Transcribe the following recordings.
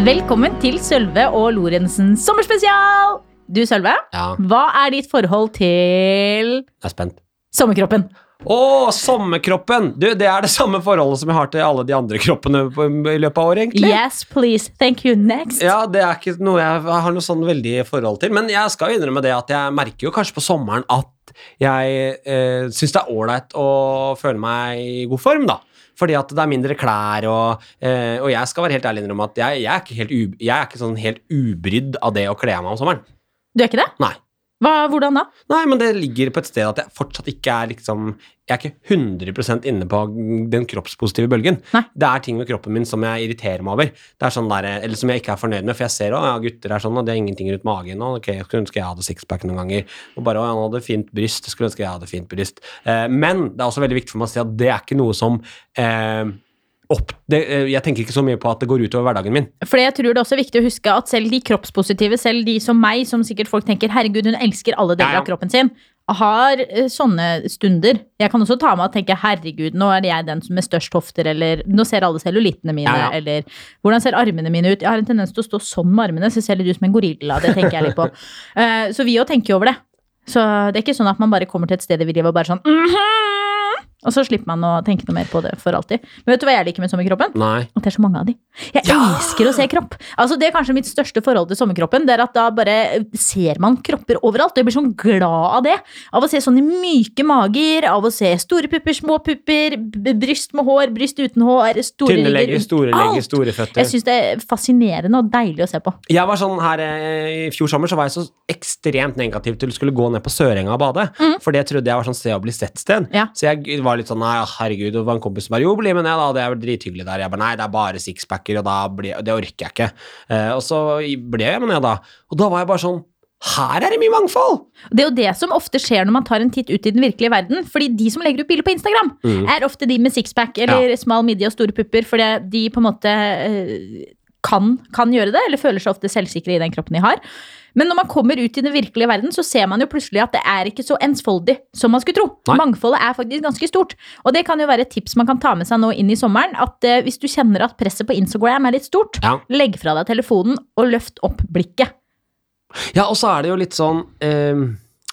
Velkommen til Sølve og Lorentzen sommerspesial! Du, Sølve, Ja, hva er ditt forhold til jeg er spent. sommerkroppen? Å, sommerkroppen! Du, det er det samme forholdet som jeg har til alle de andre kroppene på, i løpet av året, egentlig. Yes, please. Thank you. Next. Ja, det er ikke noe jeg har noe sånn veldig forhold til. Men jeg skal innrømme det at jeg merker jo kanskje på sommeren at jeg eh, syns det er ålreit å føle meg i god form, da. Fordi at det er mindre klær, og, eh, og jeg skal være helt ærlig innrømme at jeg, jeg, er ikke helt u, jeg er ikke sånn helt ubrydd av det å kle av meg om sommeren. Du er ikke det? Nei. Hva, hvordan da? Nei, men det ligger på et sted at jeg fortsatt ikke er liksom Jeg er ikke 100% inne på den kroppspositive bølgen. Nei. Det er ting med kroppen min som jeg irriterer meg over. Det er sånn der, Eller som jeg ikke er fornøyd med, for jeg ser at ja, gutter er sånn, og det er ingenting rundt magen. Og ok, jeg skulle ønske jeg hadde sixpack noen ganger. Og bare, å, han hadde fint bryst. Jeg skulle ønske jeg hadde fint bryst. Eh, men det er også veldig viktig for meg å si at det er ikke noe som eh, opp, det, eh, Jeg tenker ikke så mye på at det går utover hverdagen min. For jeg tror det er også viktig å huske at selv de kroppspositive, selv de som meg, som sikkert folk tenker herregud, hun elsker alle deler Ja, ja. av kroppen sin, har eh, sånne stunder. Jeg kan også ta meg og tenke herregud, nå er jeg den som med størst hofter, eller nå ser alle cellulittene mine, Ja, eller hvordan ser armene mine ut? Jeg har en tendens til å stå sånn med armene, så jeg ser litt ut som en gorilla. Det tenker jeg litt på. Eh, så vi òg tenker jo over det. Så det er ikke sånn at man bare kommer til et sted i livet og bare sånn mhm, Og så slipper man å tenke noe mer på det for alltid. Men vet du hva jeg liker med sommerkroppen? Nei. At det er så mange av de. Jeg Ja! elsker å se kropp. Altså Det er kanskje mitt største forhold til sommerkroppen. Det er at Da bare ser man kropper overalt. Og jeg blir sånn glad av det. Av å se sånne myke mager, av å se store pupper, små pupper, bryst med hår, bryst uten hår, store Tynne legger, store legger, store føtter. Jeg syns det er fascinerende og deilig å se på. Jeg var sånn her eh, I fjor sommer så var jeg så ekstremt negativ til å skulle gå ned på Sørenga og bade. For det trodde jeg var sånn sted å bli sett-sted. Ja. Så jeg var litt sånn nei, herregud, det var en kompis som bare jo, bli med ned, da, det er vel drithyggelig der. Jeg bare nei, det er bare sixpacker, og da blir, det orker jeg ikke. Eh, og så ble jeg med ned, da. Og da var jeg bare sånn her er det mye mangfold! Det er jo det som ofte skjer når man tar en titt ut i den virkelige verden. Fordi de som legger ut bilder på Instagram, Mm. er ofte de med sixpack eller smal midje og store pupper. Fordi de på en måte eh, kan, kan gjøre det, eller føler seg ofte selvsikre i den kroppen de har. Men når man kommer ut i den virkelige verden, så ser man jo plutselig at det er ikke så ensfoldig som man skulle tro. Nei. Mangfoldet er faktisk ganske stort. Og det kan jo være et tips man kan ta med seg nå inn i sommeren. At eh, hvis du kjenner at presset på Instagram er litt stort, Ja. legg fra deg telefonen og løft opp blikket. Ja, og så er det jo litt sånn eh,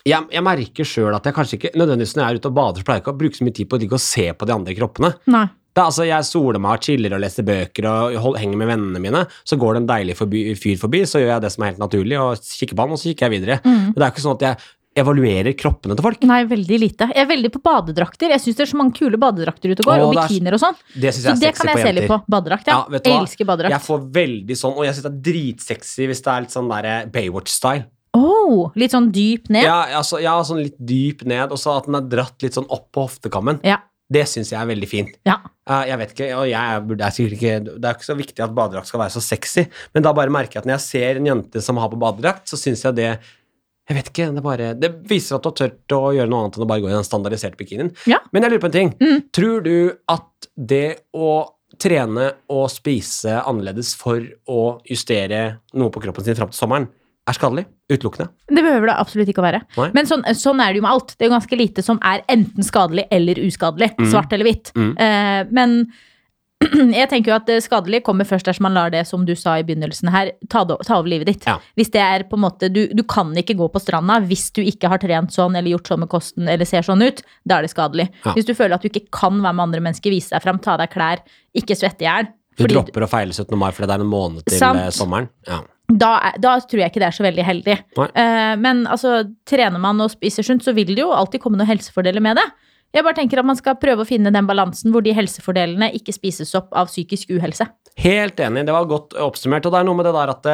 jeg, jeg merker sjøl at jeg kanskje ikke nødvendigvis når jeg er ute og bader, så pleier jeg ikke å bruke så mye tid på å se på de andre kroppene. Nei. Det er altså, Jeg soler meg og chiller og leser bøker og hold, henger med vennene mine. Så går det en deilig forbi, fyr forbi, så gjør jeg det som er helt naturlig, og kikker på han, og så kikker jeg videre. Men det er ikke sånn at jeg evaluerer kroppene til folk. Nei, veldig lite. Jeg er veldig på badedrakter. Jeg syns det er så mange kule badedrakter ute og går, og er- bikinier og sånn. Det synes Så jeg er det sexy kan jeg se litt på. Badedrakt, ja. Ja, hva? Elsker badedrakt. Jeg får veldig sånn, og jeg syns det er dritsexy hvis det er litt sånn der Baywatch-style. Oh, litt sånn dyp ned. Ja, altså, ja, sånn litt dyp ned, og så at den er dratt litt sånn opp på hoftekammen. Ja. Det syns jeg er veldig fint. Ja. Jeg vet ikke, og jeg burde, er ikke, Det er ikke så viktig at badedrakt skal være så sexy, men da bare merker jeg at når jeg ser en jente som har på badedrakt, så syns jeg det jeg vet ikke, det, bare, det viser at du har tørt å gjøre noe annet enn å bare gå i den standardiserte bikinien. Ja. Men jeg lurer på en ting. Mm. Tror du at det å trene og spise annerledes for å justere noe på kroppen sin fram til sommeren, er skadelig? Utelukkende? Det behøver det absolutt ikke å være. Nei. Men sånn, sånn er det jo med alt. Det er jo ganske lite som er enten skadelig eller uskadelig. Mm. Svart eller hvitt. Mm. Eh, men jeg tenker jo at det skadelige kommer først dersom man lar det, som du sa i begynnelsen her, ta, det- ta over livet ditt. Ja. Hvis det er på en måte du, du kan ikke gå på stranda hvis du ikke har trent sånn eller gjort sånn med kosten eller ser sånn ut. Da er det skadelig. Ja. Hvis du føler at du ikke kan være med andre mennesker, vise deg fram, ta deg klær, ikke svette i hjel. Du dropper å feile 17. mai fordi det er en måned til Sant. eh, sommeren? Ja. Da, da tror jeg ikke det er så veldig heldig. Eh, men altså, trener man og spiser sunt, så vil det jo alltid komme noen helsefordeler med det. Jeg bare tenker at man skal prøve å finne den balansen hvor de helsefordelene ikke spises opp av psykisk uhelse. Helt enig, det var godt oppsummert. Og det er noe med det der at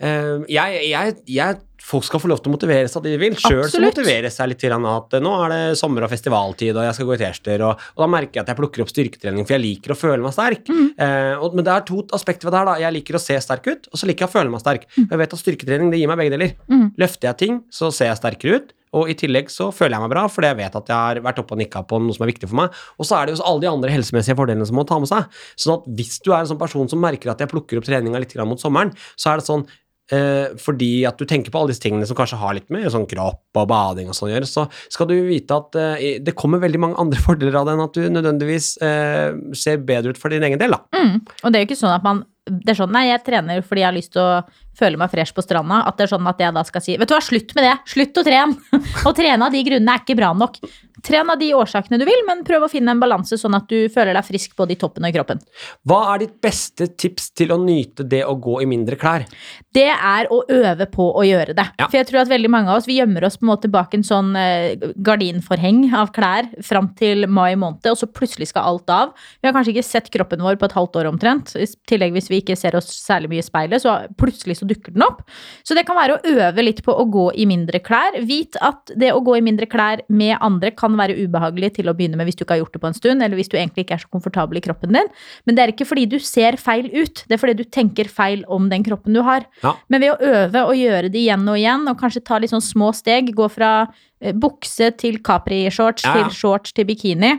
eh, jeg, jeg, jeg, folk skal få lov til å motivere seg de vil. Sjøl så jeg seg litt til at nå er det sommer- og festivaltid, og jeg skal gå i T-skjorter, og, og da merker jeg at jeg plukker opp styrketrening, for jeg liker å føle meg sterk. Eh, og, men det er to aspekter ved det her, da. Jeg liker å se sterk ut, og så liker jeg å føle meg sterk. Mm. jeg vet at styrketrening det gir meg begge deler. Mm. Løfter jeg ting, så ser jeg sterkere ut. Og i tillegg så føler jeg meg bra, fordi jeg vet at jeg har vært oppe og nikka på noe som er viktig for meg. Og så er det jo alle de andre helsemessige fordelene som må ta med seg. Sånn at hvis du er en sånn person som merker at jeg plukker opp treninga litt grann mot sommeren, så er det sånn eh, fordi at du tenker på alle disse tingene som kanskje har litt med sånn kropp og bading og sånn å gjøre, så skal du vite at eh, det kommer veldig mange andre fordeler av det enn at du nødvendigvis eh, ser bedre ut for din egen del, da. Mm. Og det er jo ikke sånn at man det er sånn, nei, jeg trener fordi jeg har lyst til å føle meg fresh på stranda. At det er sånn at jeg da skal si vet du hva, slutt med det! Slutt å trene! Å trene av de grunnene er ikke bra nok. Tren av de årsakene du vil, men prøv å finne en balanse sånn at du føler deg frisk både i toppen og i kroppen. Hva er ditt beste tips til å nyte det å gå i mindre klær? Det er å øve på å gjøre det. Ja. For jeg tror at veldig mange av oss vi gjemmer oss på en måte bak en sånn eh, gardinforheng av klær fram til mai måned, og så plutselig skal alt av. Vi har kanskje ikke sett kroppen vår på et halvt år omtrent. I tillegg hvis vi ikke ser oss særlig mye i speilet, så plutselig så dukker den opp. Så det kan være å øve litt på å gå i mindre klær. Vit at det å gå i mindre klær med andre kan være ubehagelig til å begynne med hvis du ikke har gjort det på en stund, eller hvis du egentlig ikke er så komfortabel i kroppen din. Men det er ikke fordi du ser feil ut, det er fordi du tenker feil om den kroppen du har. Ja. Men ved å øve og gjøre det igjen og igjen, og kanskje ta litt sånn små steg, gå fra eh, bukse til capri-shorts Ja, ja. til shorts til bikini,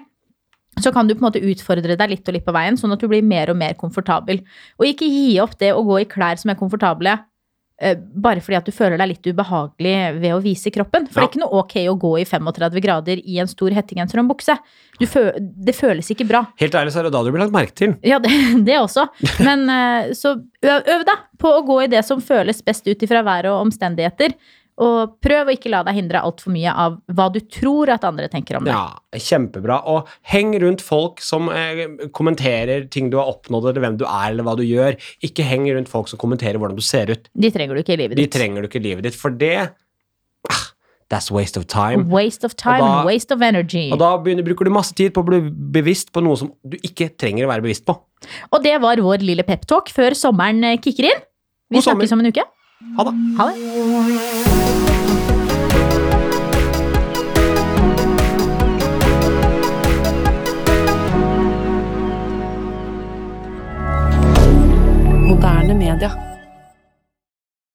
så kan du på en måte utfordre deg litt og litt på veien, sånn at du blir mer og mer komfortabel. Og ikke gi opp det å gå i klær som er komfortable, eh, bare fordi at du føler deg litt ubehagelig ved å vise kroppen. For det er ikke noe ok å gå i 35 grader i en stor hettegenser og en bukse. Du fø det føles ikke bra. Helt ærlig så er det da du blir lagt merke til. Ja, det, det også. Men eh, så øv, øv deg på å gå i det som føles best ut ifra været og omstendigheter. Og prøv å ikke la deg hindre altfor mye av hva du tror at andre tenker om det. Ja, kjempebra. Og heng rundt folk som eh, kommenterer ting du har oppnådd, eller hvem du er, eller hva du gjør. Ikke heng rundt folk som kommenterer hvordan du ser ut. De trenger du ikke i livet De ditt. trenger du ikke i livet ditt, for det ah, That's waste of time. Waste of time, da- waste of energy. Og da begynner, bruker du masse tid på å bli bevisst på noe som du ikke trenger å være bevisst på. Og det var vår lille peptalk før sommeren eh, kicker inn. Vi snakkes om en uke. Ha det. Ha det.